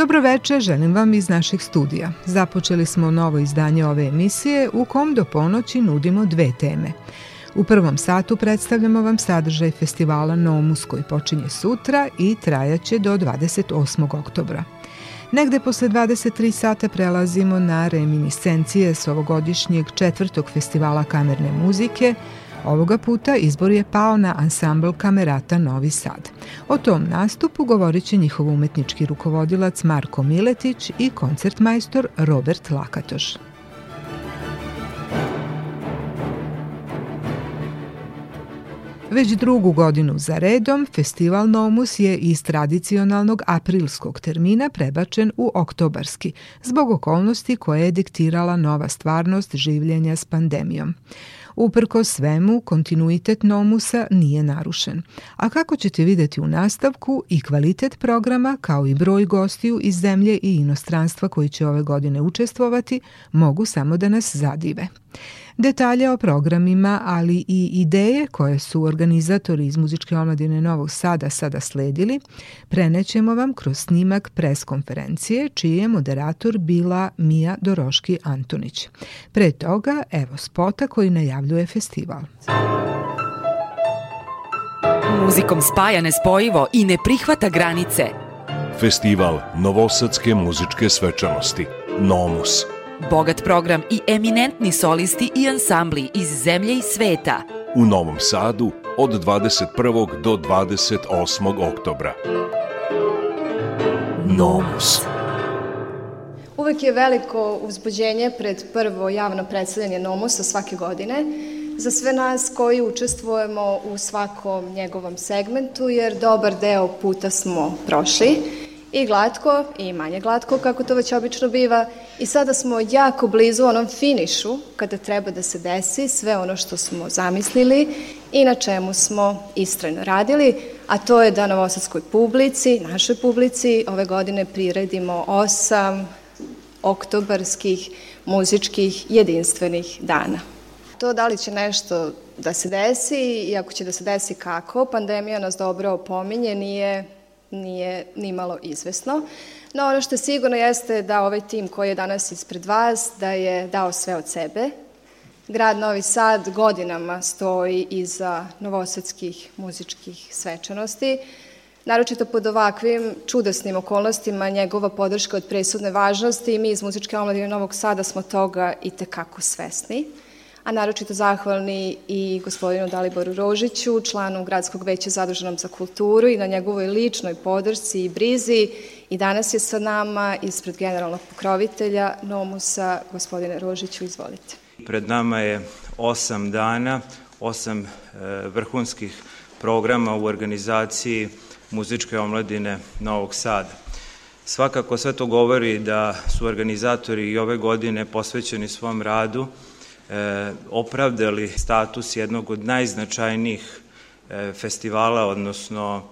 Dobroveče, želim vam iz naših studija. Započeli smo novo izdanje ove emisije u kom do ponoći nudimo dve teme. U prvom satu predstavljamo vam sadržaj festivala Nomus koji počinje sutra i trajaće do 28. oktobra. Negde posle 23 sata prelazimo na reminiscencije s ovogodišnjeg četvrtog festivala kamerne muzike – Ovoga puta izbor je pao na ansambl Kamerata Novi Sad. O tom nastupu govorit će njihov umetnički rukovodilac Marko Miletić i koncertmajstor Robert Lakatoš. Već drugu godinu za redom, festival Nomus je iz tradicionalnog aprilskog termina prebačen u oktobarski, zbog okolnosti koje je diktirala nova stvarnost življenja s pandemijom. Uprko svemu, kontinuitet Nomusa nije narušen. A kako ćete videti u nastavku i kvalitet programa kao i broj gostiju iz zemlje i inostranstva koji će ove godine učestvovati, mogu samo da nas zadive. Detalje o programima, ali i ideje koje su organizatori iz Muzičke omladine Novog Sada sada sledili, prenećemo vam kroz snimak pres konferencije, čiji je moderator bila Mija Doroški Antonić. Pre toga, evo spota koji najavljuje festival. Muzikom spaja nespojivo i ne prihvata granice. Festival Novosadske muzičke svečanosti Nomus – Bogat program i eminentni solisti i ansambli iz zemlje i sveta. U Novom Sadu od 21. do 28. oktobra. Nomus. Uvek je veliko uzbuđenje pred prvo javno predstavljanje Nomusa svake godine za sve nas koji učestvujemo u svakom njegovom segmentu, jer dobar deo puta smo prošli i glatko i manje glatko kako to već obično biva i sada smo jako blizu onom finišu kada treba da se desi sve ono što smo zamislili i na čemu smo istrajno radili, a to je da novosadskoj publici, našoj publici, ove godine priredimo osam oktobarskih muzičkih jedinstvenih dana. To da li će nešto da se desi i ako će da se desi kako, pandemija nas dobro opominje, nije nije ni malo izvesno. No ono što sigurno jeste da ovaj tim koji je danas ispred vas, da je dao sve od sebe. Grad Novi Sad godinama stoji iza novosadskih muzičkih svečanosti. Naročito pod ovakvim čudesnim okolnostima njegova podrška od presudne važnosti i mi iz Muzičke omladine Novog Sada smo toga i tekako svesni a naročito zahvalni i gospodinu Daliboru Rožiću, članu Gradskog veća zaduženom za kulturu i na njegovoj ličnoj podršci i brizi. I danas je sa nama ispred generalnog pokrovitelja Nomusa, gospodine Rožiću, izvolite. Pred nama je osam dana, osam e, vrhunskih programa u organizaciji muzičke omladine Novog Sada. Svakako sve to govori da su organizatori i ove godine posvećeni svom radu, opravdali status jednog od najznačajnijih e, festivala, odnosno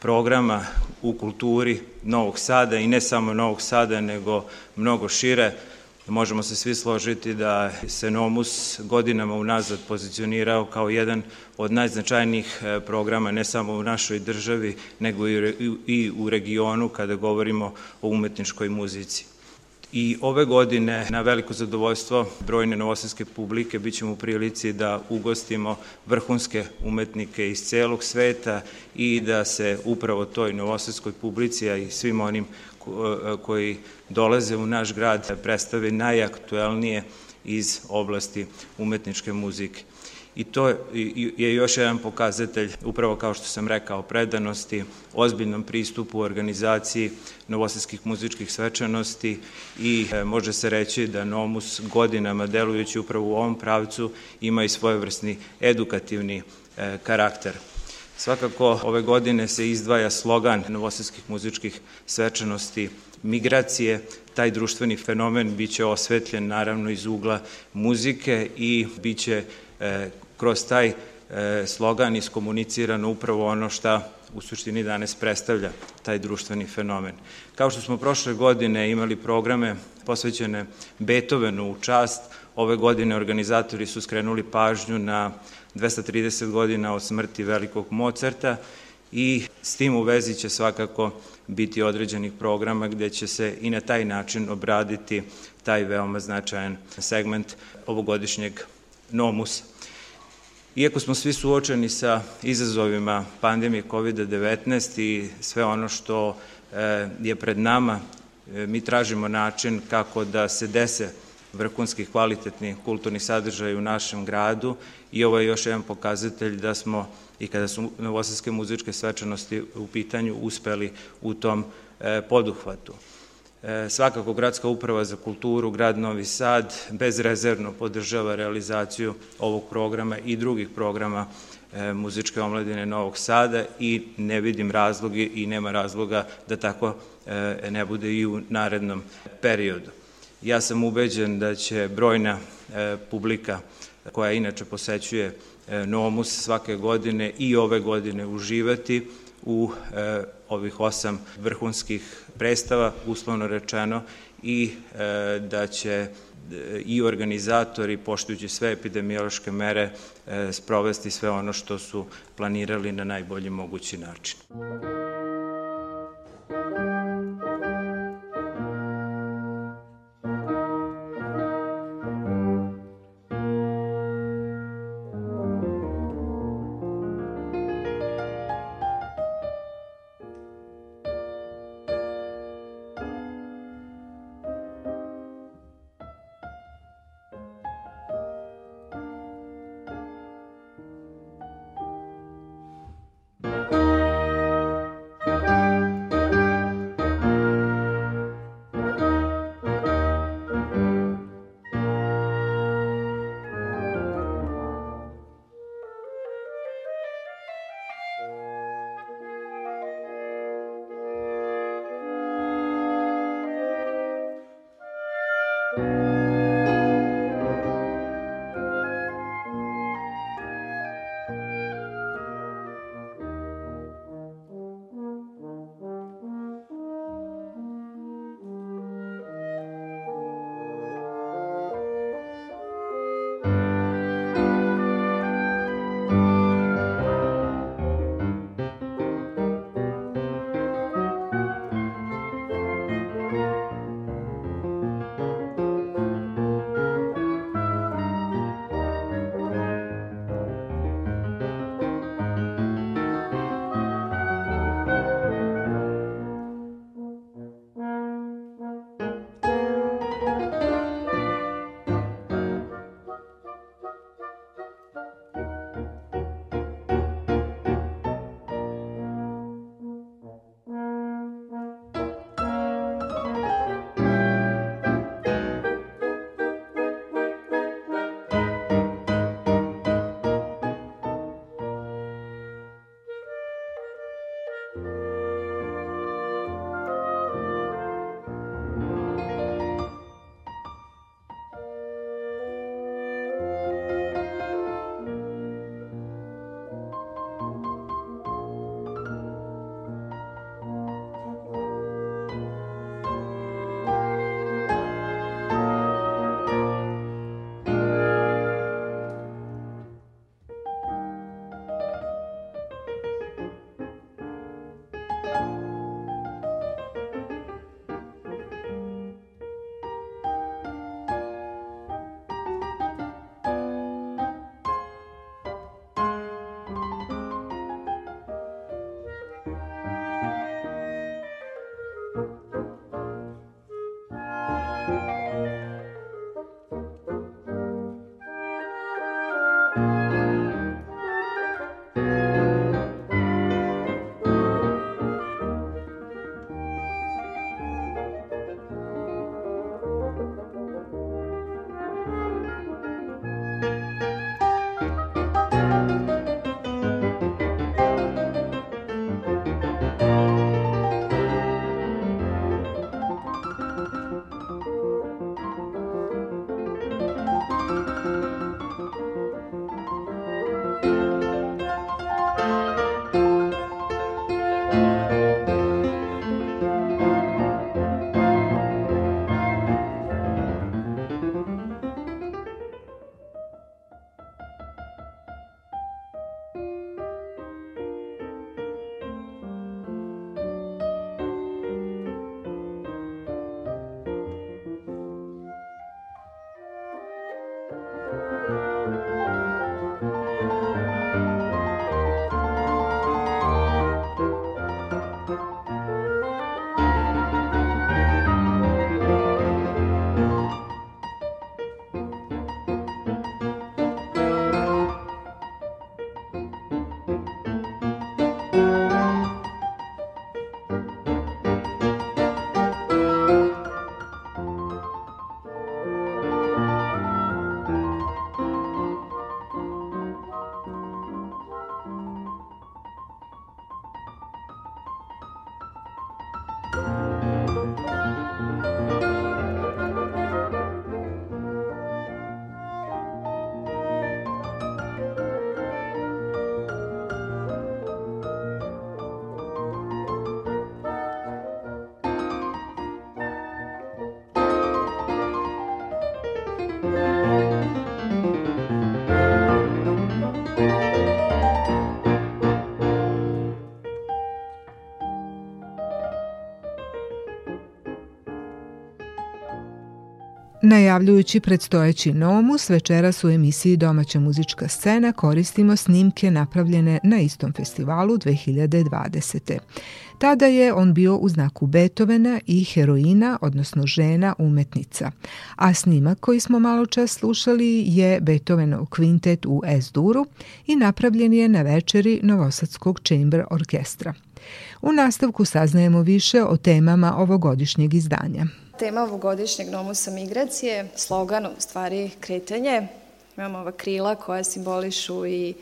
programa u kulturi Novog Sada i ne samo Novog Sada, nego mnogo šire. Možemo se svi složiti da se Nomus godinama unazad pozicionirao kao jedan od najznačajnijih e, programa ne samo u našoj državi, nego i u regionu kada govorimo o umetničkoj muzici. I ove godine, na veliko zadovoljstvo brojne novosadske publike, bit ćemo u prilici da ugostimo vrhunske umetnike iz celog sveta i da se upravo toj novosadskoj publici, a i svim onim koji dolaze u naš grad predstave najaktuelnije iz oblasti umetničke muzike. I to je još jedan pokazatelj, upravo kao što sam rekao, predanosti, ozbiljnom pristupu u organizaciji novosadskih muzičkih svečanosti i e, može se reći da Nomus godinama delujući upravo u ovom pravcu ima i svojevrsni edukativni e, karakter. Svakako ove godine se izdvaja slogan novosadskih muzičkih svečanosti migracije, taj društveni fenomen biće osvetljen naravno iz ugla muzike i biće e, kroz taj e, slogan iskomunicirano upravo ono šta u suštini danas predstavlja taj društveni fenomen. Kao što smo prošle godine imali programe posvećene Beethovenu u čast, ove godine organizatori su skrenuli pažnju na 230 godina od smrti velikog Mozarta i s tim u vezi će svakako biti određenih programa gde će se i na taj način obraditi taj veoma značajan segment ovogodišnjeg nomusa. Iako smo svi suočeni sa izazovima pandemije COVID-19 i sve ono što e, je pred nama, e, mi tražimo način kako da se dese vrhunski kvalitetni kulturni sadržaj u našem gradu i ovo je još jedan pokazatelj da smo i kada su novosadske muzičke svečanosti u pitanju uspeli u tom e, poduhvatu. E, svakako Gradska uprava za kulturu, grad Novi Sad, bezrezervno podržava realizaciju ovog programa i drugih programa e, muzičke omladine Novog Sada i ne vidim razlogi i nema razloga da tako e, ne bude i u narednom periodu. Ja sam ubeđen da će brojna publika koja inače posećuje Nomus svake godine i ove godine uživati u ovih osam vrhunskih predstava, uslovno rečeno, i e, da će e, i organizatori, poštujući sve epidemiološke mere, e, sprovesti sve ono što su planirali na najbolji mogući način. Najavljujući predstojeći Nomus, večeras u emisiji Domaća muzička scena koristimo snimke napravljene na istom festivalu 2020. Tada je on bio u znaku Beethovena i heroina, odnosno žena umetnica. A snimak koji smo malo čas slušali je Beethovenov kvintet u S-duru i napravljen je na večeri Novosadskog Chamber orkestra. U nastavku saznajemo više o temama ovogodišnjeg izdanja. Tema ovogodišnjeg Nomusa migracije, slogan, u stvari kretanje. Imamo ova krila koja simbolišu i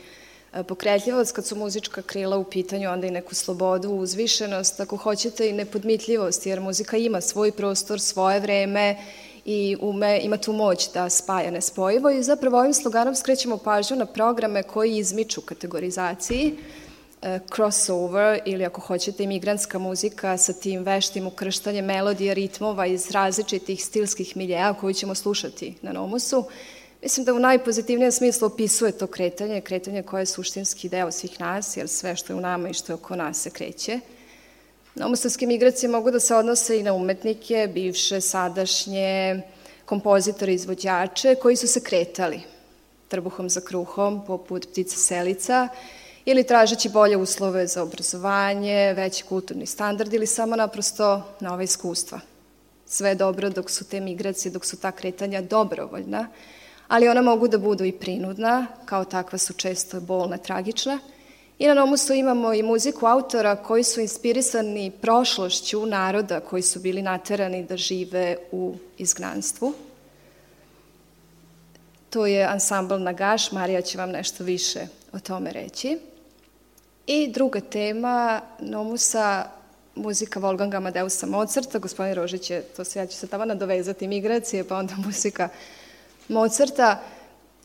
e, pokretljivost, kad su muzička krila u pitanju, onda i neku slobodu, uzvišenost, ako hoćete i nepodmitljivost, jer muzika ima svoj prostor, svoje vreme i ume, ima tu moć da spaja nespojivo i zapravo ovim sloganom skrećemo pažnju na programe koji izmiču kategorizaciji, crossover ili ako hoćete imigrantska muzika sa tim veštim ukrštanjem melodija, ritmova iz različitih stilskih miljeja koju ćemo slušati na Nomusu. Mislim da u najpozitivnijem smislu opisuje to kretanje, kretanje koje je suštinski deo svih nas, jer sve što je u nama i što je oko nas se kreće. Nomusovske migracije mogu da se odnose i na umetnike, bivše, sadašnje, kompozitore, izvođače, koji su se kretali trbuhom za kruhom, poput ptica selica, ili tražeći bolje uslove za obrazovanje, veći kulturni standard ili samo naprosto nova iskustva. Sve je dobro dok su te migracije, dok su ta kretanja dobrovoljna, ali ona mogu da budu i prinudna, kao takva su često bolna, tragična. I na Nomusu imamo i muziku autora koji su inspirisani prošlošću naroda koji su bili naterani da žive u izgnanstvu. To je ansambl Nagaš, Marija će vam nešto više o tome reći. I druga tema Nomusa, muzika Wolfganga Amadeusa Mozarta, gospodin Rožić je, to se ja ću se tamo nadovezati, migracije, pa onda muzika Mozarta.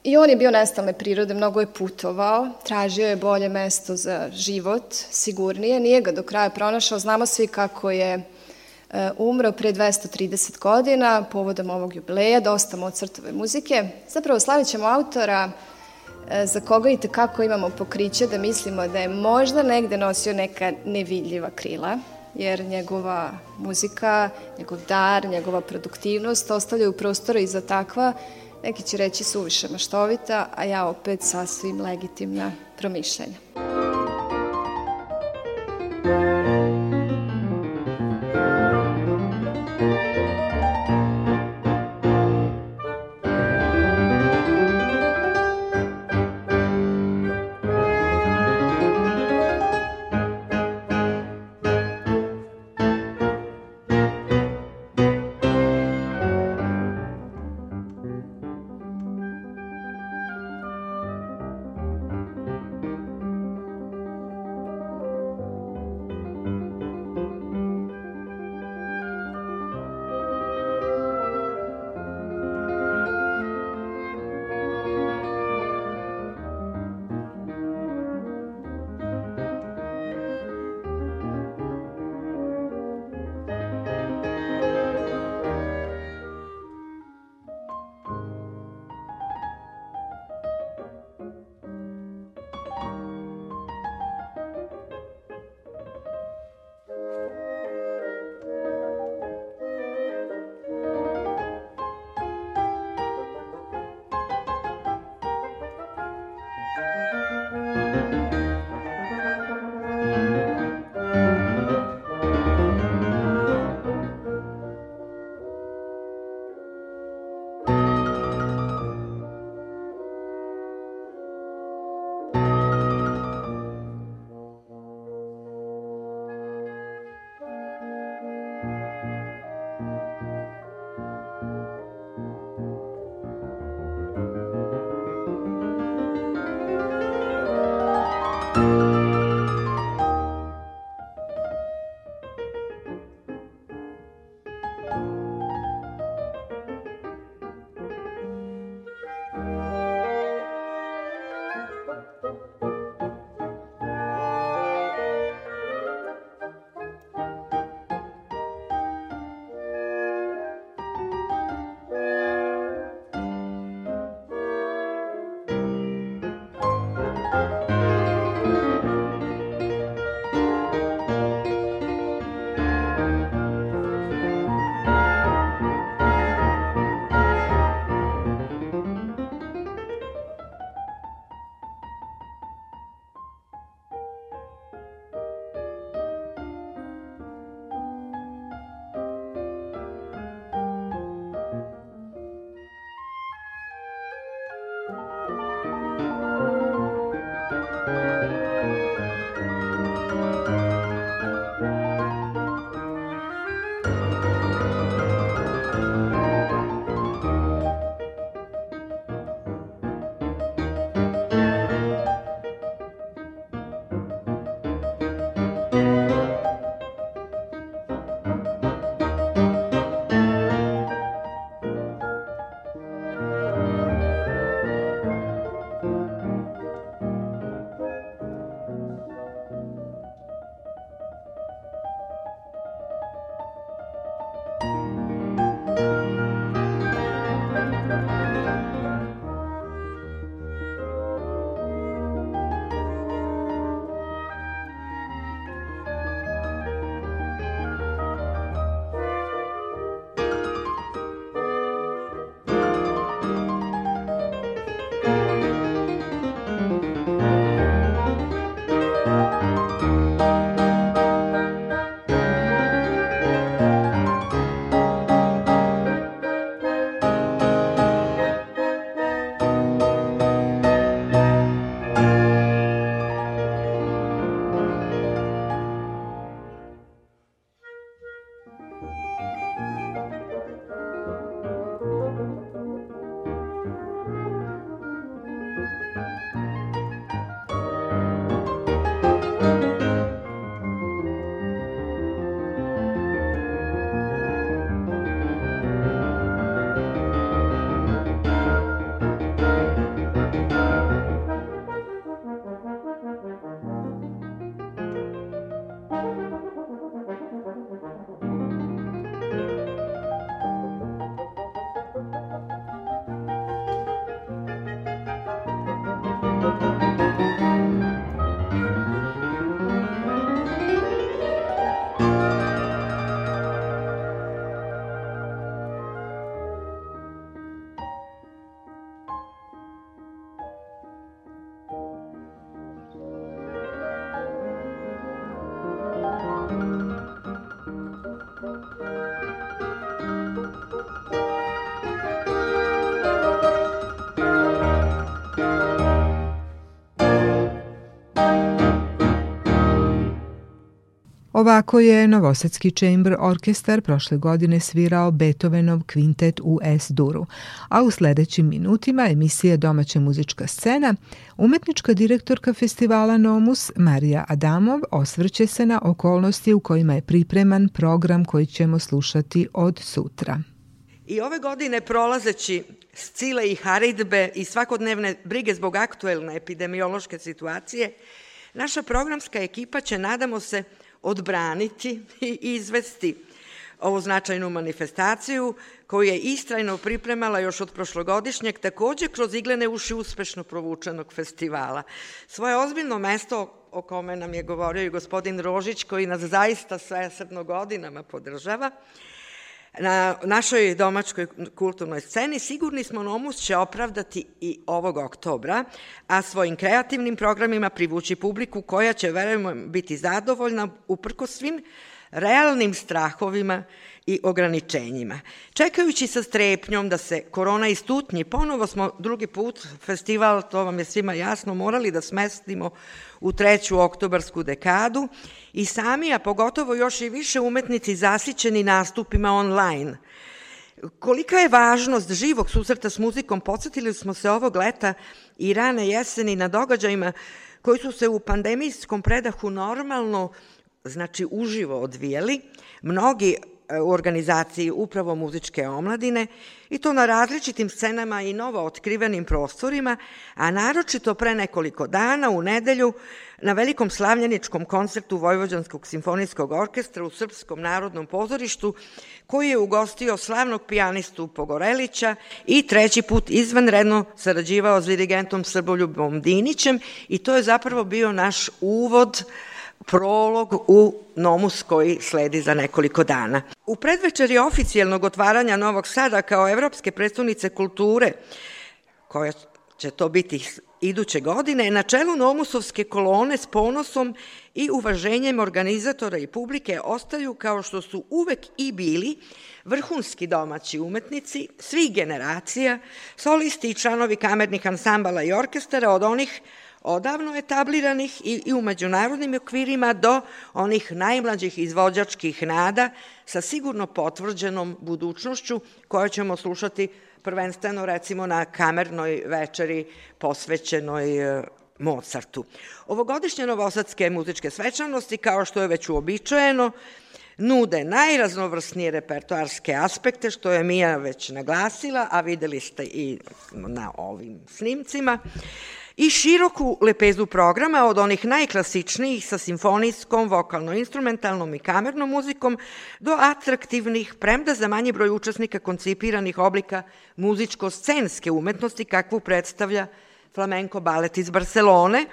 I on je bio nestalne prirode, mnogo je putovao, tražio je bolje mesto za život, sigurnije, nije ga do kraja pronašao, znamo svi kako je e, umro pre 230 godina, povodom ovog jubileja, dosta Mozartove muzike. Zapravo slavit ćemo autora za koga i tekako imamo pokriće da mislimo da je možda negde nosio neka nevidljiva krila, jer njegova muzika, njegov dar, njegova produktivnost ostavljaju prostora i za takva, neki će reći suviše maštovita, a ja opet sasvim legitimna promišljenja. Ovako je Novosadski Chamber Orkestar prošle godine svirao Beethovenov kvintet u S-duru, a u sledećim minutima emisije Domaća muzička scena, umetnička direktorka festivala Nomus Marija Adamov osvrće se na okolnosti u kojima je pripreman program koji ćemo slušati od sutra. I ove godine prolazeći scile i haridbe i svakodnevne brige zbog aktuelne epidemiološke situacije, naša programska ekipa će, nadamo se, odbraniti i izvesti ovu značajnu manifestaciju koju je istrajno pripremala još od prošlogodišnjeg, takođe kroz iglene uši uspešno provučenog festivala. Svoje ozbiljno mesto o kome nam je govorio i gospodin Rožić, koji nas zaista svesredno godinama podržava, na našoj domačkoj kulturnoj sceni, sigurni smo Nomus će opravdati i ovog oktobra, a svojim kreativnim programima privući publiku koja će, verujemo, biti zadovoljna uprko svim realnim strahovima i ograničenjima. Čekajući sa strepnjom da se korona istutnji, ponovo smo drugi put festival, to vam je svima jasno, morali da smestimo u treću oktobarsku dekadu i sami, a pogotovo još i više umetnici zasićeni nastupima online. Kolika je važnost živog susreta s muzikom, podsjetili smo se ovog leta i rane jeseni na događajima koji su se u pandemijskom predahu normalno, znači uživo odvijeli. Mnogi u organizaciji upravo muzičke omladine i to na različitim scenama i novo otkrivenim prostorima, a naročito pre nekoliko dana u nedelju na velikom slavljeničkom koncertu Vojvođanskog simfonijskog orkestra u Srpskom narodnom pozorištu koji je ugostio slavnog pijanistu Pogorelića i treći put izvanredno sarađivao s dirigentom Srboljubom Dinićem i to je zapravo bio naš uvod prolog u Nomus koji sledi za nekoliko dana. U predvečeri oficijalnog otvaranja Novog Sada kao Evropske predstavnice kulture, koja će to biti iduće godine, na čelu Nomusovske kolone s ponosom i uvaženjem organizatora i publike ostaju kao što su uvek i bili vrhunski domaći umetnici svih generacija, solisti i članovi kamernih ansambala i orkestara od onih odavno etabliranih i, i u međunarodnim okvirima do onih najmlađih izvođačkih nada sa sigurno potvrđenom budućnošću koju ćemo slušati prvenstveno recimo na kamernoj večeri posvećenoj e, Mozartu. Ovogodišnje novosadske muzičke svečanosti, kao što je već uobičajeno, nude najraznovrsnije repertoarske aspekte, što je Mija već naglasila, a videli ste i na ovim snimcima i široku lepezu programa od onih najklasičnijih sa simfonijskom, vokalno-instrumentalnom i kamernom muzikom do atraktivnih, premda za manji broj učesnika koncipiranih oblika muzičko-scenske umetnosti kakvu predstavlja flamenko balet iz Barcelone,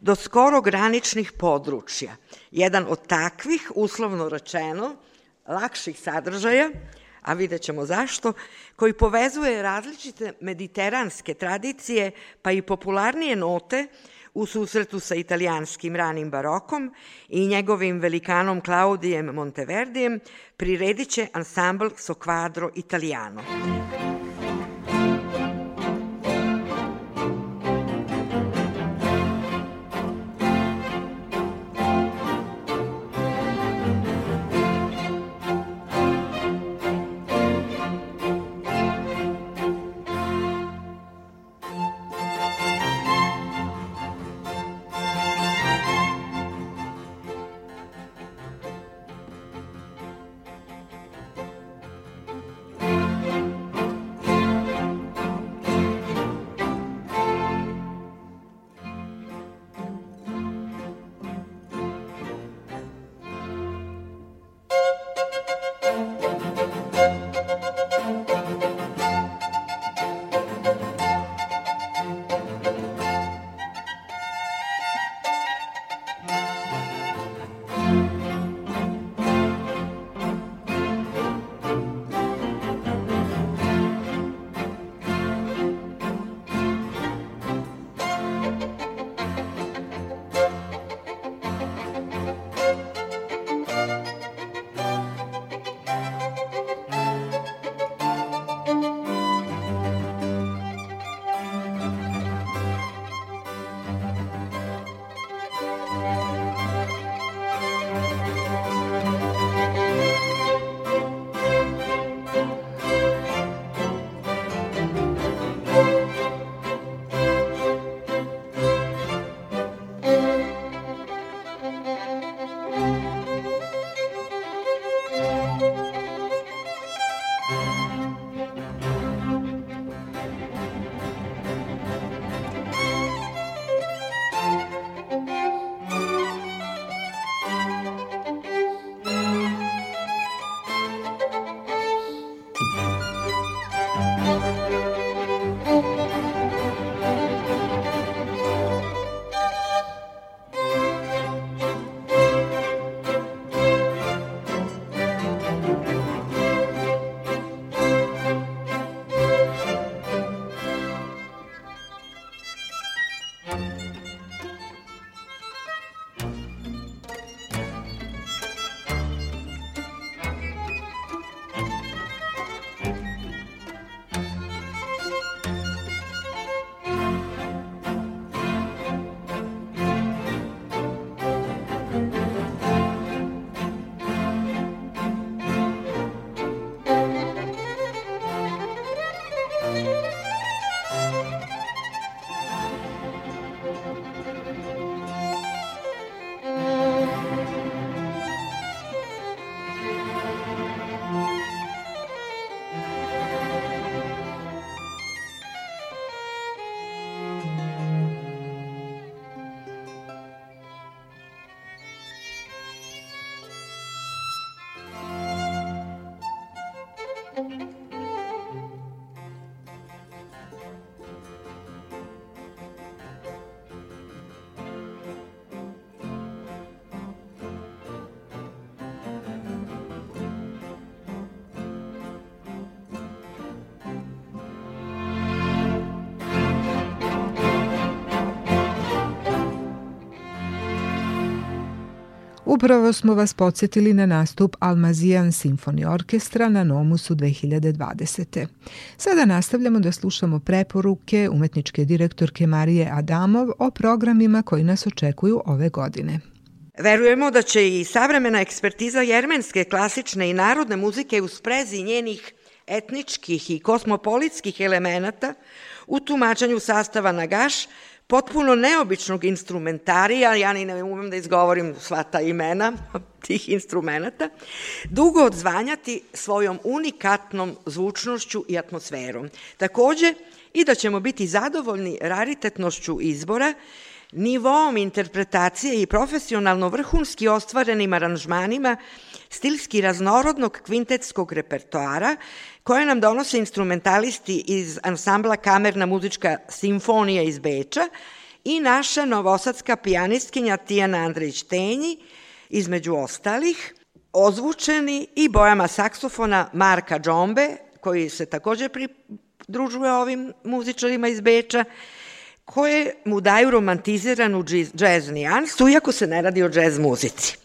do skoro graničnih područja. Jedan od takvih, uslovno rečeno, lakših sadržaja a vidjet ćemo zašto, koji povezuje različite mediteranske tradicije, pa i popularnije note u susretu sa italijanskim ranim barokom i njegovim velikanom Claudijem Monteverdijem, priredit će ansambl Soquadro Italiano. Upravo smo vas podsjetili na nastup Almazijan Simfoni Orkestra na Nomusu 2020. Sada nastavljamo da slušamo preporuke umetničke direktorke Marije Adamov o programima koji nas očekuju ove godine. Verujemo da će i savremena ekspertiza jermenske klasične i narodne muzike u sprezi njenih etničkih i kosmopolitskih elemenata u tumačenju sastava Nagaš potpuno neobičnog instrumentarija, ja ni ne umem da izgovorim sva ta imena tih instrumenta, dugo odzvanjati svojom unikatnom zvučnošću i atmosferom. Takođe, i da ćemo biti zadovoljni raritetnošću izbora, nivom interpretacije i profesionalno vrhunski ostvarenim aranžmanima stilski raznorodnog kvintetskog repertoara koje nam donose instrumentalisti iz ansambla Kamerna muzička simfonija iz Beča i naša novosadska pijanistkinja Tijana Andrejić-Tenji, između ostalih, ozvučeni i bojama saksofona Marka Džombe, koji se takođe pridružuje ovim muzičarima iz Beča, koje mu daju romantiziranu džez nijansu, iako se ne radi o džez muzici.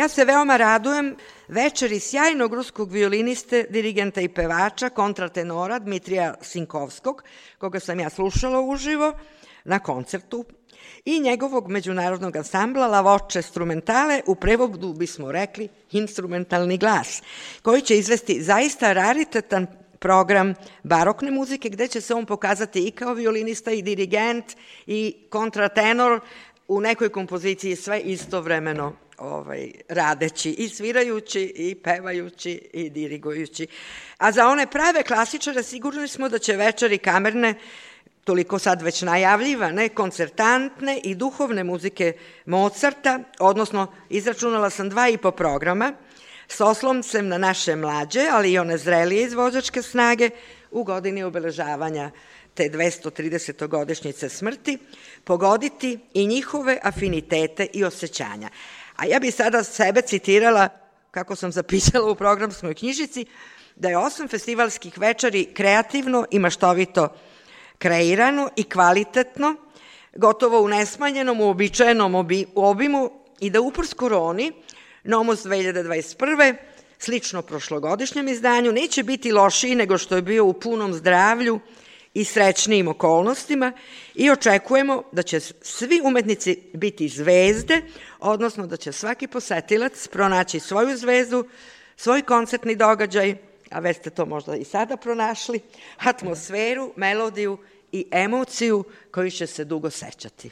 Ja se veoma radujem večeri sjajnog ruskog violiniste, dirigenta i pevača, kontratenora Dmitrija Sinkovskog, koga sam ja slušala uživo na koncertu i njegovog međunarodnog ansambla La Voce Strumentale, u prevodu bismo rekli instrumentalni glas, koji će izvesti zaista raritetan program barokne muzike, gde će se on pokazati i kao violinista i dirigent i kontratenor u nekoj kompoziciji sve istovremeno ovaj, radeći i svirajući i pevajući i dirigujući. A za one prave klasičare sigurni smo da će večeri kamerne toliko sad već najavljivane, koncertantne i duhovne muzike Mozarta, odnosno izračunala sam dva i po programa, s osloncem na naše mlađe, ali i one zrelije izvođačke snage u godini obeležavanja te 230. godišnjice smrti, pogoditi i njihove afinitete i osjećanja. A ja bih sada sebe citirala, kako sam zapisala u programskoj knjižici, da je osam festivalskih večeri kreativno i maštovito kreirano i kvalitetno, gotovo u nesmanjenom, uobičajenom obimu i da upors koroni, Nomos 2021. slično prošlogodišnjem izdanju, neće biti lošiji nego što je bio u punom zdravlju i srećnijim okolnostima i očekujemo da će svi umetnici biti zvezde, odnosno da će svaki posetilac pronaći svoju zvezdu, svoj koncertni događaj, a već ste to možda i sada pronašli, atmosferu, melodiju i emociju koju će se dugo sećati.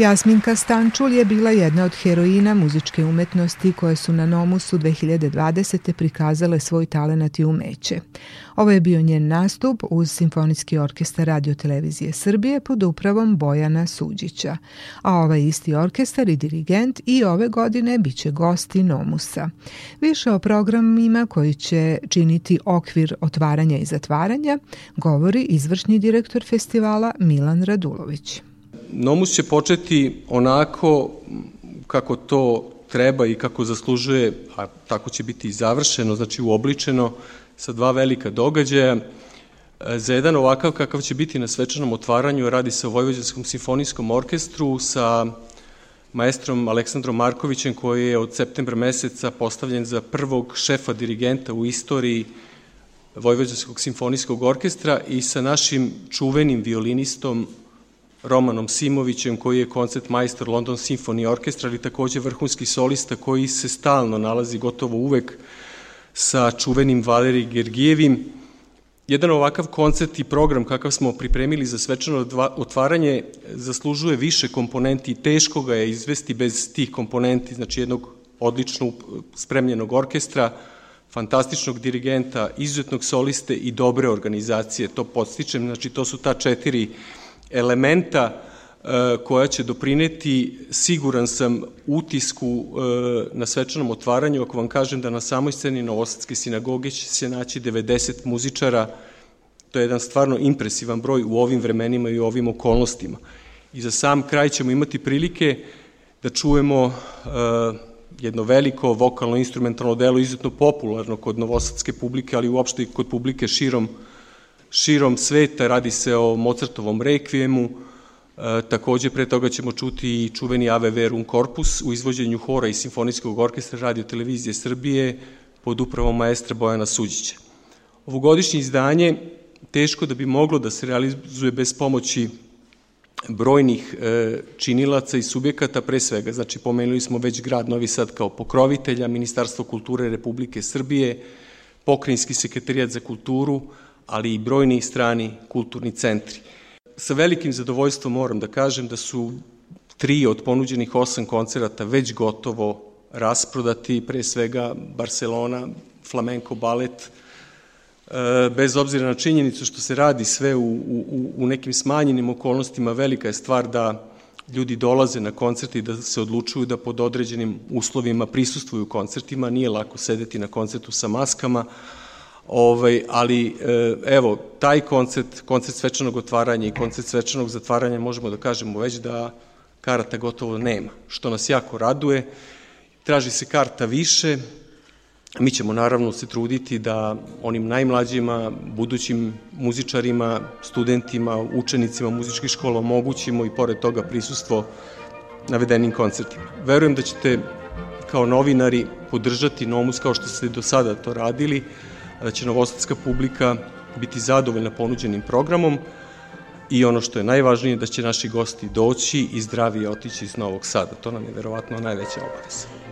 Jasminka Stančul je bila jedna od heroina muzičke umetnosti koje su na Nomusu 2020. prikazale svoj talenat i umeće. Ovo je bio njen nastup uz Simfonijski orkestar Radio Televizije Srbije pod upravom Bojana Suđića. A ovaj isti orkestar i dirigent i ove godine biće gosti Nomusa. Više o programima koji će činiti okvir otvaranja i zatvaranja govori izvršni direktor festivala Milan Radulović. Nomus će početi onako kako to treba i kako zaslužuje, a tako će biti i završeno, znači uobličeno sa dva velika događaja. Za jedan ovakav kakav će biti na svečanom otvaranju radi se o Vojvođanskom simfonijskom orkestru sa maestrom Aleksandrom Markovićem koji je od septembra meseca postavljen za prvog šefa dirigenta u istoriji Vojvođanskog simfonijskog orkestra i sa našim čuvenim violinistom Romanom Simovićem, koji je koncert majstor London Symphony Orkestra, ali takođe vrhunski solista koji se stalno nalazi gotovo uvek sa čuvenim Valeri Gergijevim. Jedan ovakav koncert i program kakav smo pripremili za svečano otvaranje zaslužuje više komponenti, teško ga je izvesti bez tih komponenti, znači jednog odlično spremljenog orkestra, fantastičnog dirigenta, izuzetnog soliste i dobre organizacije, to podstičem, znači to su ta četiri elementa e, koja će doprineti, siguran sam, utisku e, na svečanom otvaranju, ako vam kažem da na samoj sceni Novosadske sinagoge će se naći 90 muzičara, to je jedan stvarno impresivan broj u ovim vremenima i u ovim okolnostima. I za sam kraj ćemo imati prilike da čujemo e, jedno veliko vokalno-instrumentalno delo, izuzetno popularno kod novosadske publike, ali uopšte i kod publike širom širom sveta, radi se o Mozartovom rekvijemu, e, takođe pre toga ćemo čuti i čuveni Ave Verum Corpus u izvođenju hora i simfonijskog orkestra radio televizije Srbije pod upravom maestra Bojana Suđića. Ovogodišnje izdanje teško da bi moglo da se realizuje bez pomoći brojnih e, činilaca i subjekata, pre svega, znači pomenuli smo već grad Novi Sad kao pokrovitelja, Ministarstvo kulture Republike Srbije, Pokrinjski sekretarijat za kulturu, ali i brojni strani kulturni centri. Sa velikim zadovoljstvom moram da kažem da su tri od ponuđenih osam koncerata već gotovo rasprodati, pre svega Barcelona, flamenko balet, e, bez obzira na činjenicu što se radi sve u, u, u nekim smanjenim okolnostima, velika je stvar da ljudi dolaze na koncerte i da se odlučuju da pod određenim uslovima prisustvuju koncertima. Nije lako sedeti na koncertu sa maskama, Ovaj, ali e, evo, taj koncert, koncert svečanog otvaranja i koncert svečanog zatvaranja možemo da kažemo već da karata gotovo nema, što nas jako raduje. Traži se karta više, mi ćemo naravno se truditi da onim najmlađima, budućim muzičarima, studentima, učenicima muzičkih škola omogućimo i pored toga prisustvo navedenim koncertima. Verujem da ćete kao novinari podržati Nomus kao što ste do sada to radili, da će novosadska publika biti zadovoljna ponuđenim programom i ono što je najvažnije da će naši gosti doći i zdravije otići iz Novog Sada. To nam je verovatno najveća obaveza.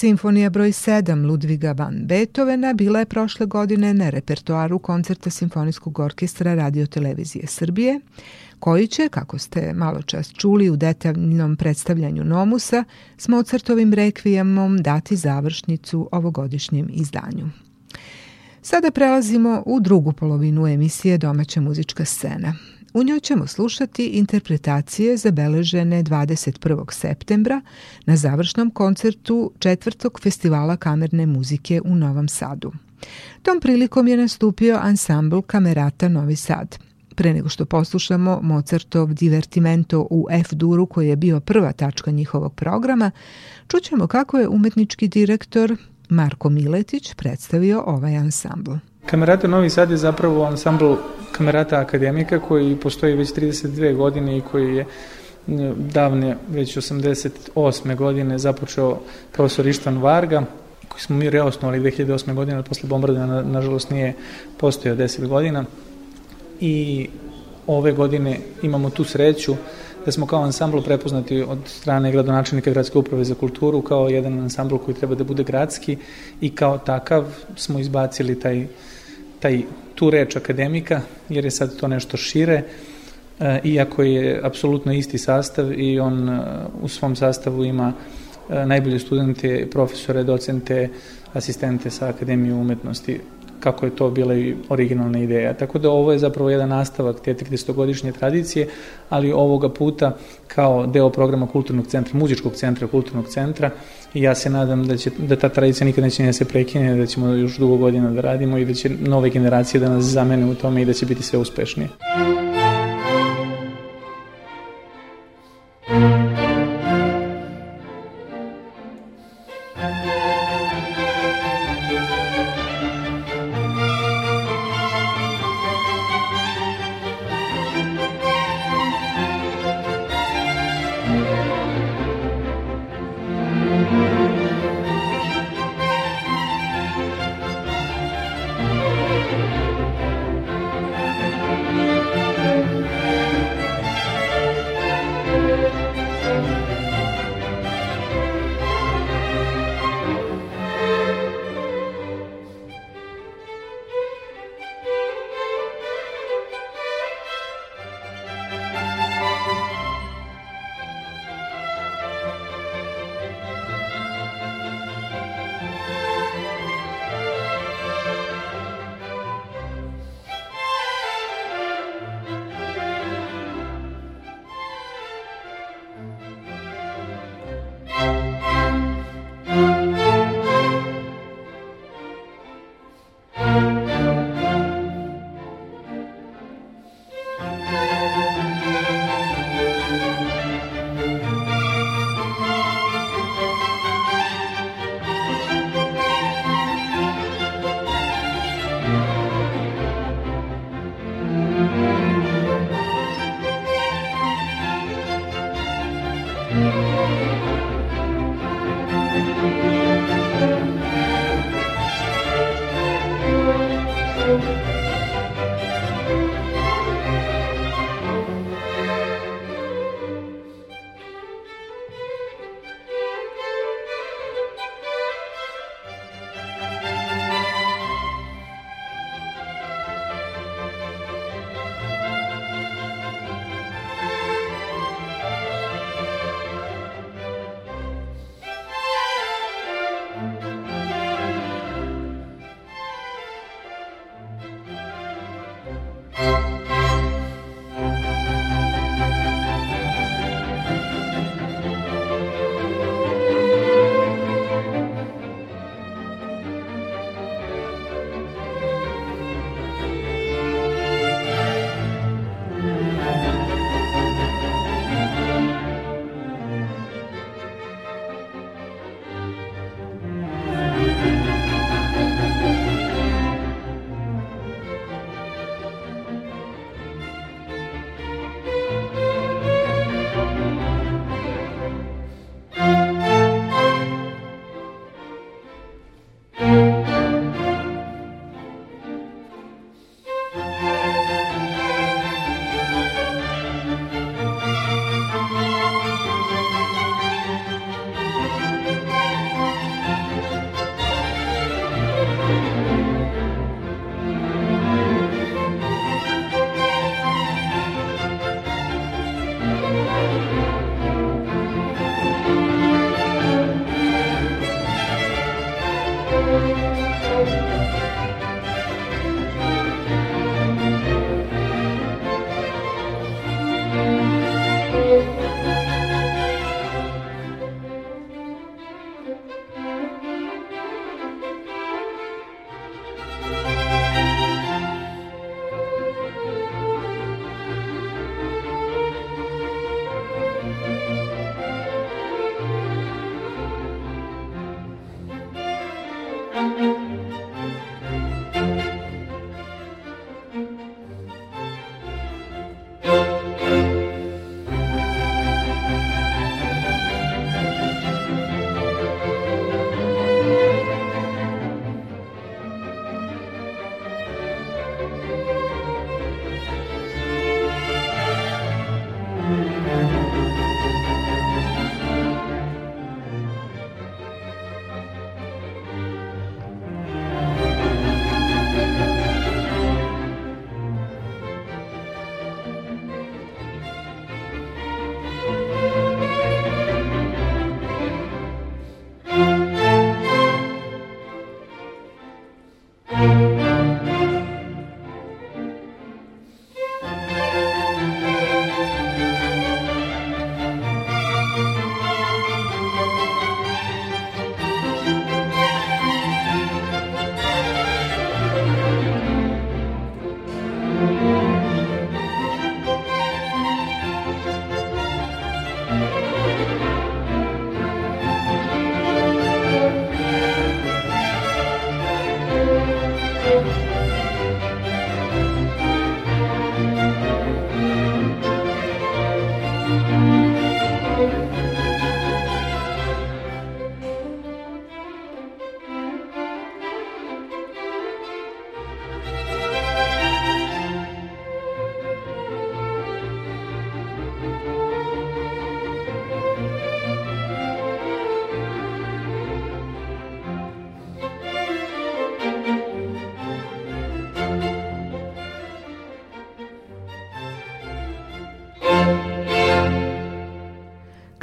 Simfonija broj 7 Ludviga van Beethovena bila je prošle godine na repertoaru koncerta Simfonijskog orkestra Radio Televizije Srbije, koji će, kako ste malo čas čuli u detaljnom predstavljanju Nomusa, s Mozartovim rekvijemom dati završnicu ovogodišnjem izdanju. Sada prelazimo u drugu polovinu emisije Domaća muzička scena. U njoj ćemo slušati interpretacije zabeležene 21. septembra na završnom koncertu četvrtog festivala kamerne muzike u Novom Sadu. Tom prilikom je nastupio ansambl Kamerata Novi Sad. Pre nego što poslušamo Mozartov divertimento u F-duru koji je bio prva tačka njihovog programa, čućemo kako je umetnički direktor Marko Miletić predstavio ovaj ansambl. Kamerata Novi Sad je zapravo ansambl Kamerata Akademika koji postoji već 32 godine i koji je davne, već 88. godine započeo profesor Ištvan Varga, koji smo mi reosnovali 2008. godine, ali posle bombardovanja nažalost nije postojao 10 godina. I ove godine imamo tu sreću da smo kao ansambl prepoznati od strane gradonačelnika Gradske uprave za kulturu kao jedan ansambl koji treba da bude gradski i kao takav smo izbacili taj, taj tu reč akademika jer je sad to nešto šire e, iako je apsolutno isti sastav i on e, u svom sastavu ima e, najbolje studente, profesore, docente, asistente sa Akademije umetnosti kako je to bila i originalna ideja. Tako da ovo je zapravo jedan nastavak te 30-godišnje tradicije, ali ovoga puta kao deo programa kulturnog centra, muzičkog centra, kulturnog centra i ja se nadam da, će, da ta tradicija nikad neće ne se prekine, da ćemo još dugo godina da radimo i da će nove generacije da nas zamene u tome i da će biti sve uspešnije.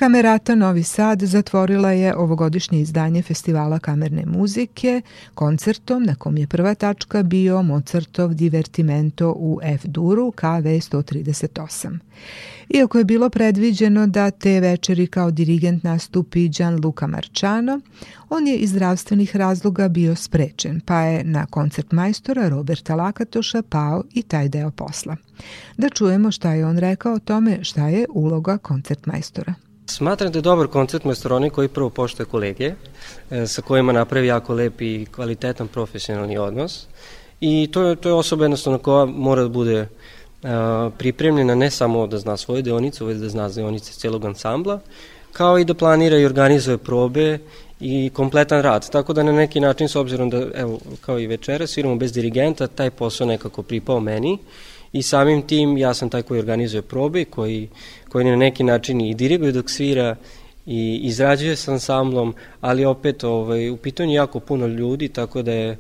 Kamerata Novi Sad zatvorila je ovogodišnje izdanje Festivala kamerne muzike koncertom na kom je prva tačka bio Mozartov Divertimento u F-duru KV 138. Iako je bilo predviđeno da te večeri kao dirigent nastupi Gianluca Marciano, on je iz zdravstvenih razloga bio sprečen, pa je na koncert majstora Roberta Lakatoša pao i taj deo posla. Da čujemo šta je on rekao o tome šta je uloga koncert majstora. Smatram da je dobar koncert majstor onaj koji prvo poštoje kolege, e, sa kojima napravi jako lep i kvalitetan profesionalni odnos. I to je, to je osoba jednostavno koja mora da bude pripremljena ne samo da zna svoje deonice, već da zna deonice celog ansambla, kao i da planira i organizuje probe i kompletan rad. Tako da na neki način, s obzirom da, evo, kao i večera, sviramo bez dirigenta, taj posao nekako pripao meni i samim tim ja sam taj koji organizuje probe, koji, koji na neki način i diriguje dok svira i izrađuje sa ansamblom, ali opet ovaj, u pitanju jako puno ljudi, tako da je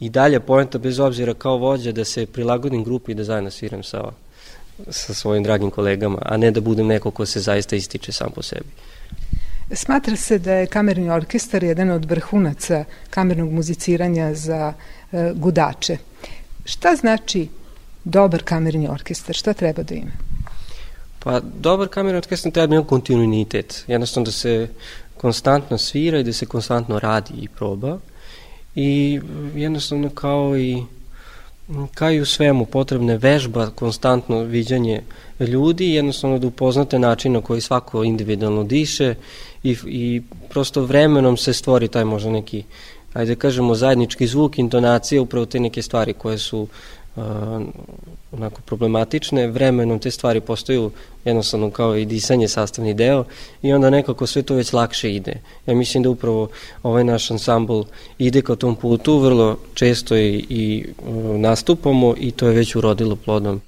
i dalje poenta bez obzira kao vođa da se prilagodim grupi i da zajedno sviram sa, sa svojim dragim kolegama, a ne da budem neko ko se zaista ističe sam po sebi. Smatra se da je kamerni orkestar jedan od vrhunaca kamernog muziciranja za e, gudače. Šta znači dobar kamerni orkestar? Šta treba da ima? Pa, dobar kamerni orkestar treba da ima kontinuitet. Jednostavno da se konstantno svira i da se konstantno radi i proba i jednostavno kao i kao i u svemu potrebne vežba, konstantno viđanje ljudi, jednostavno da upoznate način na koji svako individualno diše i, i prosto vremenom se stvori taj možda neki, ajde da kažemo, zajednički zvuk, intonacija, upravo te neke stvari koje su onako problematične, vremenom te stvari postaju jednostavno kao i disanje sastavni deo i onda nekako sve to već lakše ide. Ja mislim da upravo ovaj naš ansambl ide ka tom putu, vrlo često i, i nastupamo i to je već urodilo plodom.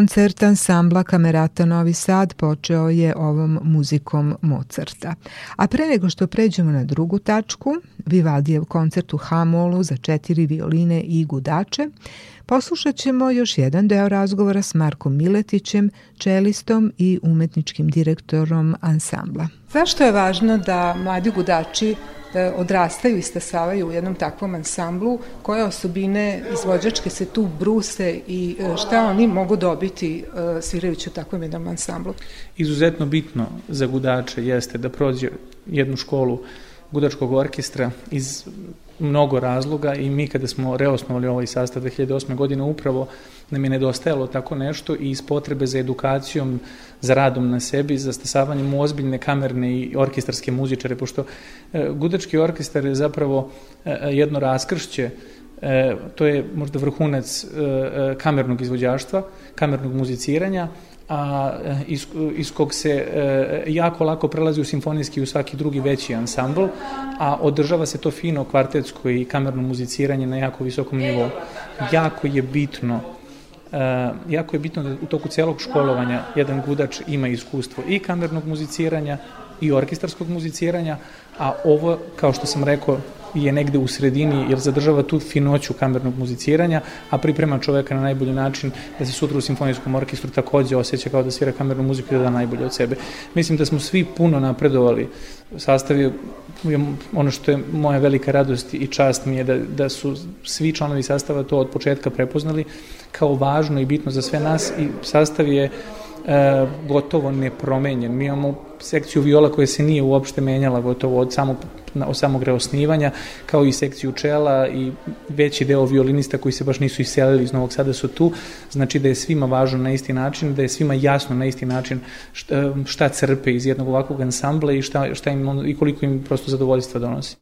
Koncert ansambla Kamerata Novi Sad počeo je ovom muzikom Mozarta. A pre nego što pređemo na drugu tačku, Vivaldijev koncert u Hamolu za četiri violine i gudače, poslušat ćemo još jedan deo razgovora s Markom Miletićem, čelistom i umetničkim direktorom ansambla. Zašto je važno da mladi gudači da odrastaju i stasavaju u jednom takvom ansamblu, koje osobine izvođačke se tu bruse i e, šta oni mogu dobiti e, svirajući u takvom jednom ansamblu? Izuzetno bitno za gudače jeste da prođe jednu školu gudačkog orkestra iz mnogo razloga i mi kada smo reosnovali ovaj sastav 2008. godine upravo nam je nedostajalo tako nešto i iz potrebe za edukacijom, za radom na sebi, za stasavanjem u ozbiljne kamerne i orkestarske muzičare, pošto e, gudački orkestar je zapravo e, jedno raskršće E, to je možda vrhunac e, e, kamernog izvođaštva, kamernog muziciranja, a iz, iz kog se e, jako lako prelazi u simfonijski i u svaki drugi veći ansambl, a održava se to fino kvartetsko i kamerno muziciranje na jako visokom nivou. Jako je bitno Uh, jako je bitno da u toku celog školovanja jedan gudač ima iskustvo i kamernog muziciranja i orkestarskog muziciranja, a ovo, kao što sam rekao, je negde u sredini jer zadržava tu finoću kamernog muziciranja, a priprema čoveka na najbolji način da se sutra u simfonijskom orkestru takođe osjeća kao da svira kamernu muziku i da da najbolje od sebe. Mislim da smo svi puno napredovali. Sastav ono što je moja velika radost i čast mi je da, da su svi članovi sastava to od početka prepoznali kao važno i bitno za sve nas i sastav je e, gotovo nepromenjen. Mi imamo sekciju viola koja se nije uopšte menjala gotovo od samog, od samog reosnivanja, kao i sekciju čela i veći deo violinista koji se baš nisu iselili iz Novog Sada su tu, znači da je svima važno na isti način, da je svima jasno na isti način šta, šta crpe iz jednog ovakvog ansambla i, šta, šta im, i koliko im prosto zadovoljstva donosi.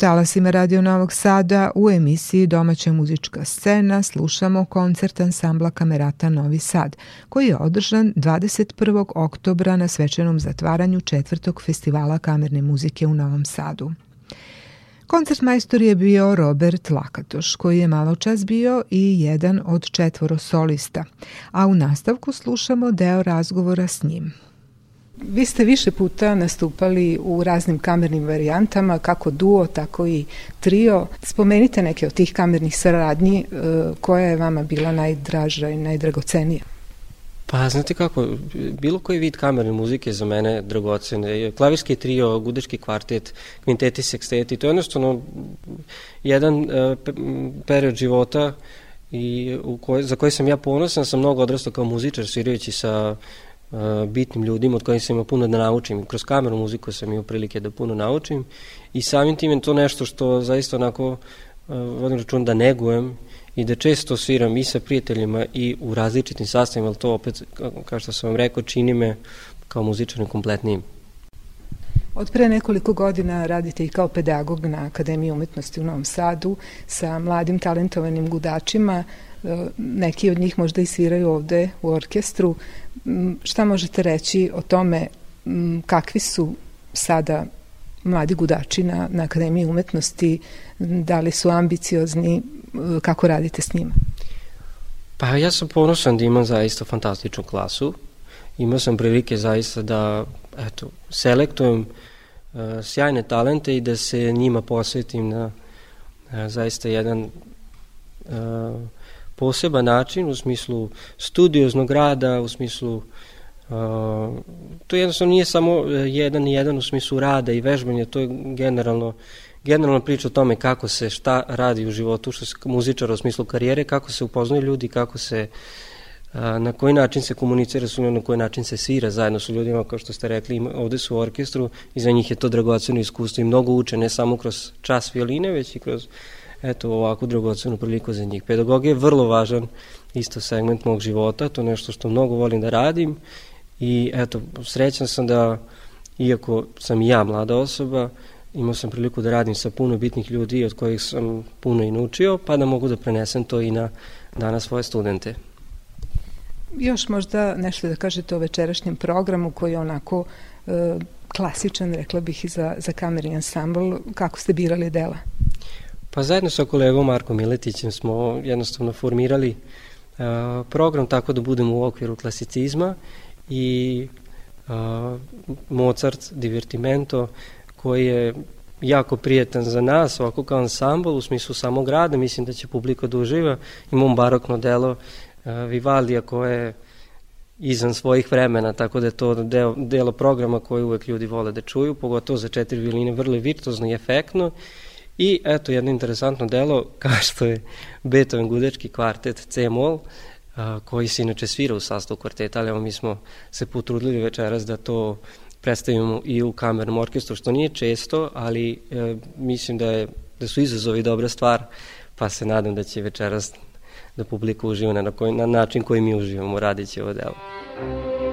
Talasima Radio Novog Sada u emisiji Domaća muzička scena slušamo koncert ansambla Kamerata Novi Sad, koji je održan 21. oktobra na svečanom zatvaranju četvrtog festivala kamerne muzike u Novom Sadu. Koncert majstor je bio Robert Lakatoš, koji je malo čas bio i jedan od četvoro solista, a u nastavku slušamo deo razgovora s njim. Vi ste više puta nastupali u raznim kamernim varijantama, kako duo, tako i trio. Spomenite neke od tih kamernih saradnji, e, koja je vama bila najdraža i najdragocenija? Pa, znate kako, bilo koji vid kamerne muzike za mene dragocen. Klavirski trio, gudečki kvartet, kvinteti, seksteti, to je jednostavno jedan uh, period života i u koj, za koji sam ja ponosan, sam mnogo odrastao kao muzičar, svirajući sa uh, bitnim ljudima od kojih sam imao puno da naučim. Kroz kameru muziku sam imao prilike da puno naučim i samim tim je to nešto što zaista onako uh, vodim račun da negujem i da često sviram i sa prijateljima i u različitim sastavima, ali to opet, kao što sam vam rekao, čini me kao muzičarnim kompletnijim. Od pre nekoliko godina radite i kao pedagog na Akademiji umetnosti u Novom Sadu sa mladim talentovanim gudačima. E, neki od njih možda i sviraju ovde u orkestru. Šta možete reći o tome kakvi su sada mladi gudači na, na Akademiji umetnosti, da li su ambiciozni, kako radite s njima? Pa ja sam ponosan da imam zaista fantastičnu klasu. Imao sam prilike zaista da eto, selektujem uh, sjajne talente i da se njima posvetim na uh, zaista jedan uh, poseban način u smislu studioznog rada, u smislu uh, to jednostavno nije samo jedan i jedan u smislu rada i vežbanja, to je generalno generalno priča o tome kako se šta radi u životu što se muzičara u smislu karijere, kako se upoznaju ljudi, kako se na koji način se komunicira s njom, na koji način se svira zajedno sa ljudima, kao što ste rekli, ovde su u orkestru i za njih je to dragoceno iskustvo i mnogo uče, ne samo kroz čas violine, već i kroz eto, ovakvu dragocenu priliku za njih. Pedagogija je vrlo važan isto segment mog života, to je nešto što mnogo volim da radim i eto, srećan sam da, iako sam i ja mlada osoba, imao sam priliku da radim sa puno bitnih ljudi od kojih sam puno i naučio, pa da mogu da prenesem to i na danas svoje studente. Još možda nešto da kažete o večerašnjem programu koji je onako e, klasičan, rekla bih, i za, za kamerni ansambl. Kako ste birali dela? Pa zajedno sa kolegom Markom Miletićem smo jednostavno formirali uh, program tako da budemo u okviru klasicizma i uh, Mozart, Divertimento, koji je jako prijetan za nas, ovako kao ansambl, u smislu samog rada, mislim da će publika da uživa. Imamo barokno delo uh, Vivaldija koje je izvan svojih vremena, tako da je to deo, delo programa koji uvek ljudi vole da čuju, pogotovo za četiri violine, vrlo virtuozno i efektno. I eto jedno interesantno delo, kao što je Beethoven gudečki kvartet C-mol, koji se inače svira u sastavu kvarteta, ali mi smo se potrudili večeras da to predstavimo i u kamernom orkestru, što nije često, ali e, mislim da, je, da su izazovi dobra stvar, pa se nadam da će večeras da publika uživa na, koji, na način koji mi uživamo radići ovo delo.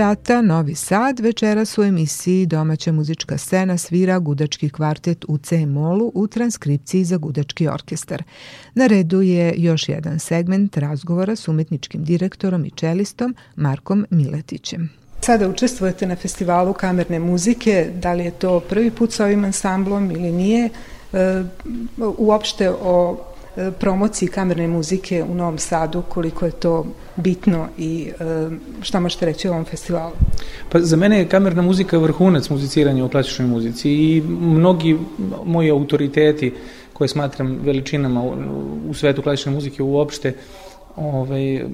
Rata Novi Sad večeras u emisiji Domaća muzička scena svira gudački kvartet u C-molu u transkripciji za gudački orkestar. Na redu je još jedan segment razgovora s umetničkim direktorom i čelistom Markom Miletićem. Sada učestvujete na festivalu kamerne muzike, da li je to prvi put sa ovim ansamblom ili nije? E, uopšte o promociji kamerne muzike u Novom Sadu, koliko je to bitno i e, šta možete reći o ovom festivalu? Pa za mene je kamerna muzika vrhunac muziciranja u klasičnoj muzici i mnogi moji autoriteti koje smatram veličinama u svetu klasične muzike uopšte ovaj,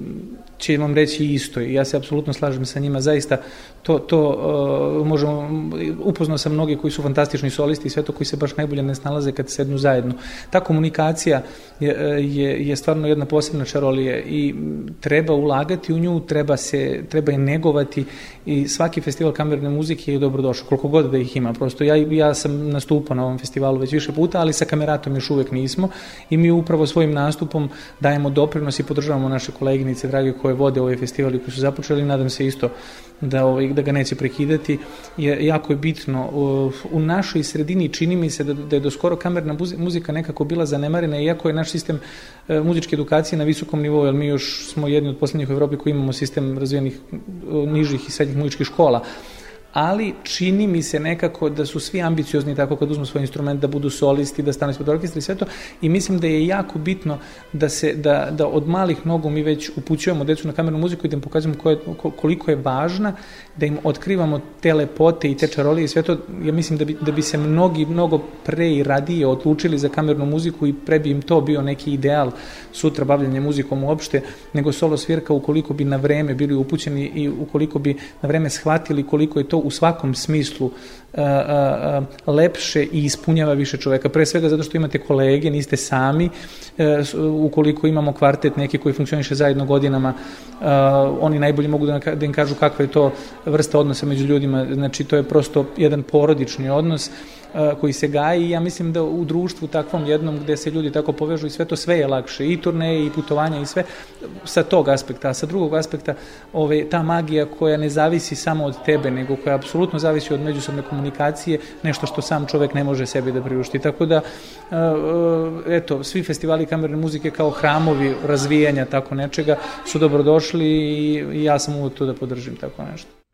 će vam reći isto i ja se apsolutno slažem sa njima, zaista to, to uh, možemo, upoznao sam mnogi koji su fantastični solisti i sve to koji se baš najbolje ne snalaze kad sednu zajedno. Ta komunikacija je, je, je stvarno jedna posebna čarolija i treba ulagati u nju, treba, se, treba je negovati i svaki festival kamerne muzike je dobrodošao, koliko god da ih ima. Prosto ja, ja sam nastupao na ovom festivalu već više puta, ali sa kameratom još uvek nismo i mi upravo svojim nastupom dajemo doprinos i podržavamo naše koleginice, drage koje vode ovaj festival i koji su započeli, nadam se isto da, ovaj, da ga neće prekidati, je, jako je bitno. U, u našoj sredini čini mi se da, da je do skoro kamerna muzika nekako bila zanemarena, iako je naš sistem e, muzičke edukacije na visokom nivou, jer mi još smo jedni od poslednjih u Evropi koji imamo sistem razvijenih e, nižih i srednjih muzičkih škola ali čini mi se nekako da su svi ambiciozni tako kad uzmu svoj instrument da budu solisti, da stanu ispod orkestra i sve to. I mislim da je jako bitno da se da, da od malih nogu mi već upućujemo decu na kamernu muziku i da im pokazujemo koje, koliko je važna, da im otkrivamo te lepote i te čarolije i sve to, ja mislim da bi, da bi se mnogi mnogo pre i radije odlučili za kamernu muziku i pre bi im to bio neki ideal sutra bavljanje muzikom uopšte, nego solo svirka ukoliko bi na vreme bili upućeni i ukoliko bi na vreme shvatili koliko je to u svakom smislu a, a, a, lepše i ispunjava više čoveka. Pre svega zato što imate kolege, niste sami, e, ukoliko imamo kvartet neki koji funkcioniše zajedno godinama, oni najbolje mogu da, da im kažu kakva je to vrsta odnosa među ljudima, znači to je prosto jedan porodični odnos, koji se gaji i ja mislim da u društvu takvom jednom gde se ljudi tako povežu i sve to sve je lakše. I turneje i putovanja i sve sa tog aspekta, a sa drugog aspekta ove, ta magija koja ne zavisi samo od tebe nego koja apsolutno zavisi od međusobne komunikacije nešto što sam čovek ne može sebi da priušti. Tako da eto svi festivali kamerne muzike kao hramovi razvijanja tako nečega su dobrodošli i ja sam uvek tu da podržim tako nešto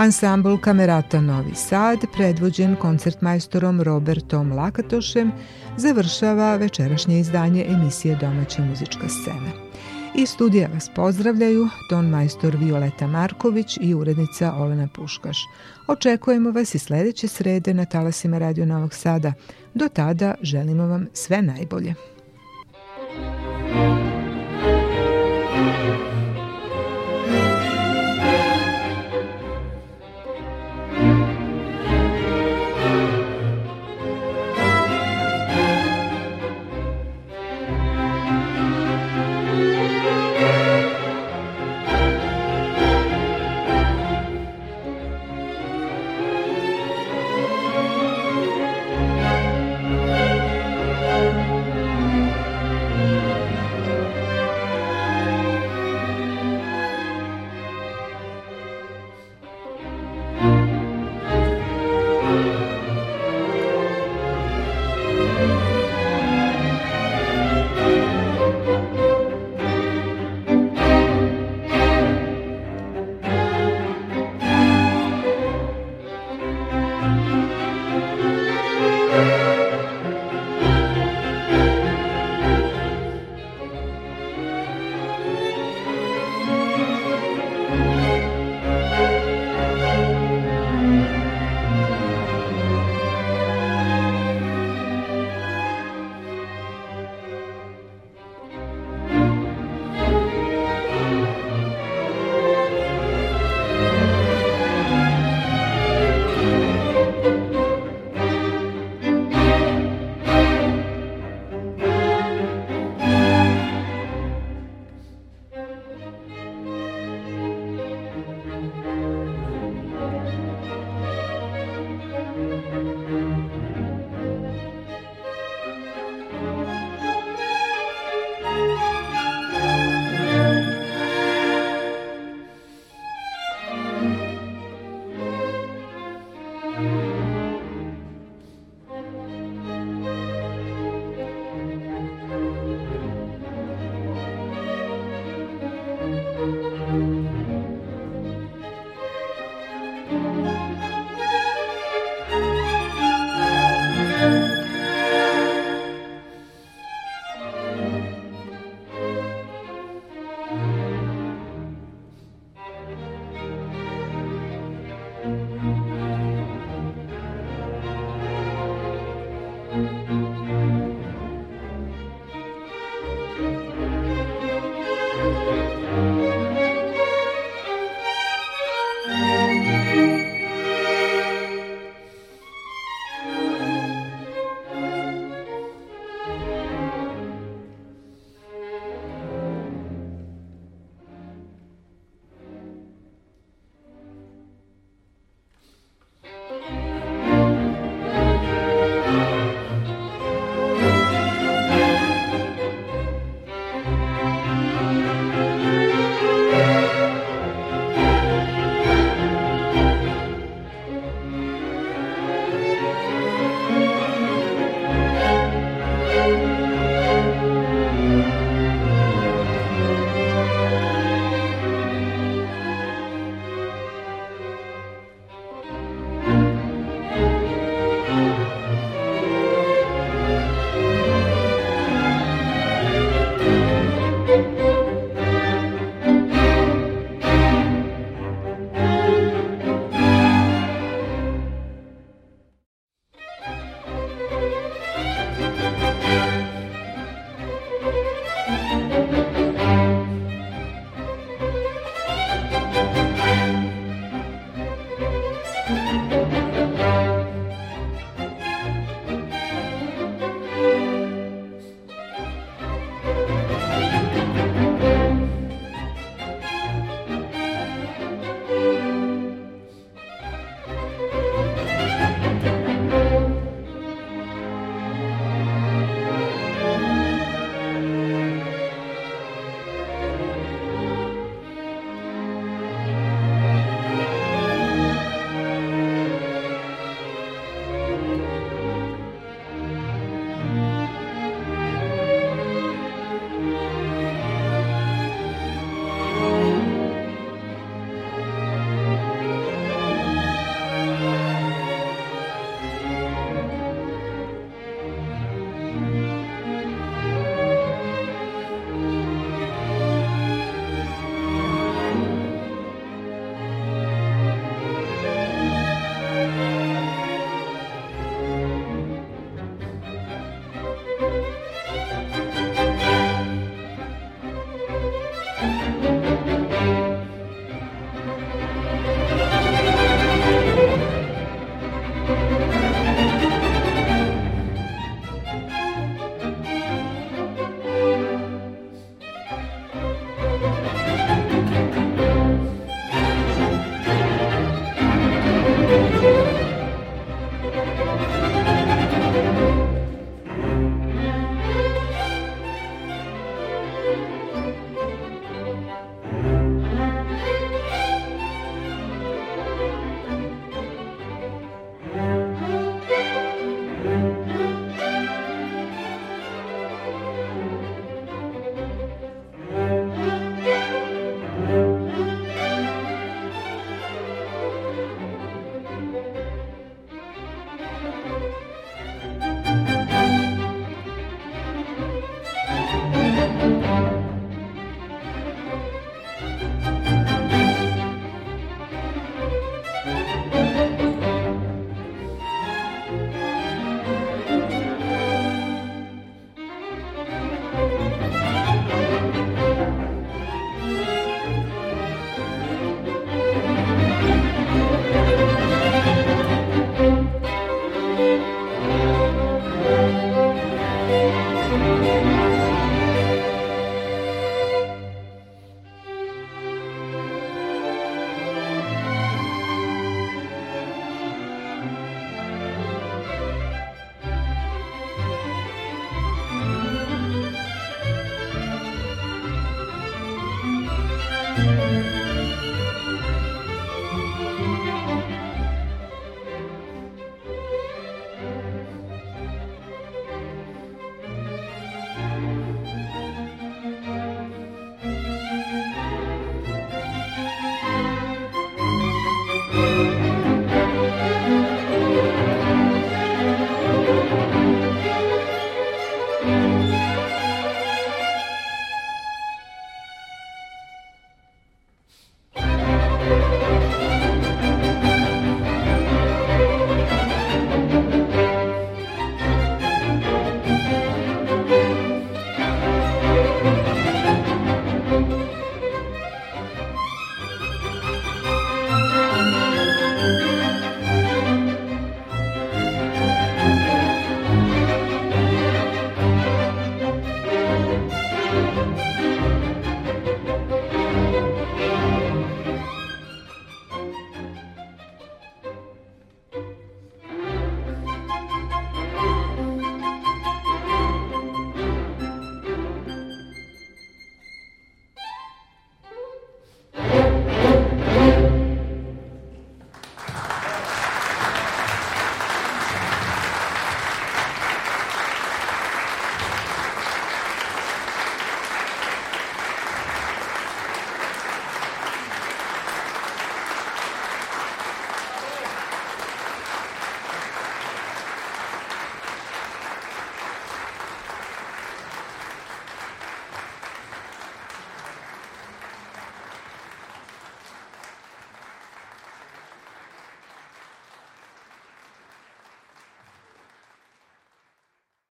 Ansambl Kamerata Novi Sad, predvođen koncertmajstorom Robertom Lakatošem, završava večerašnje izdanje emisije Domaća muzička scena. Iz studija vas pozdravljaju ton majstor Violeta Marković i urednica Olena Puškaš. Očekujemo vas i sledeće srede na talasima Radio Novog Sada. Do tada želimo vam sve najbolje.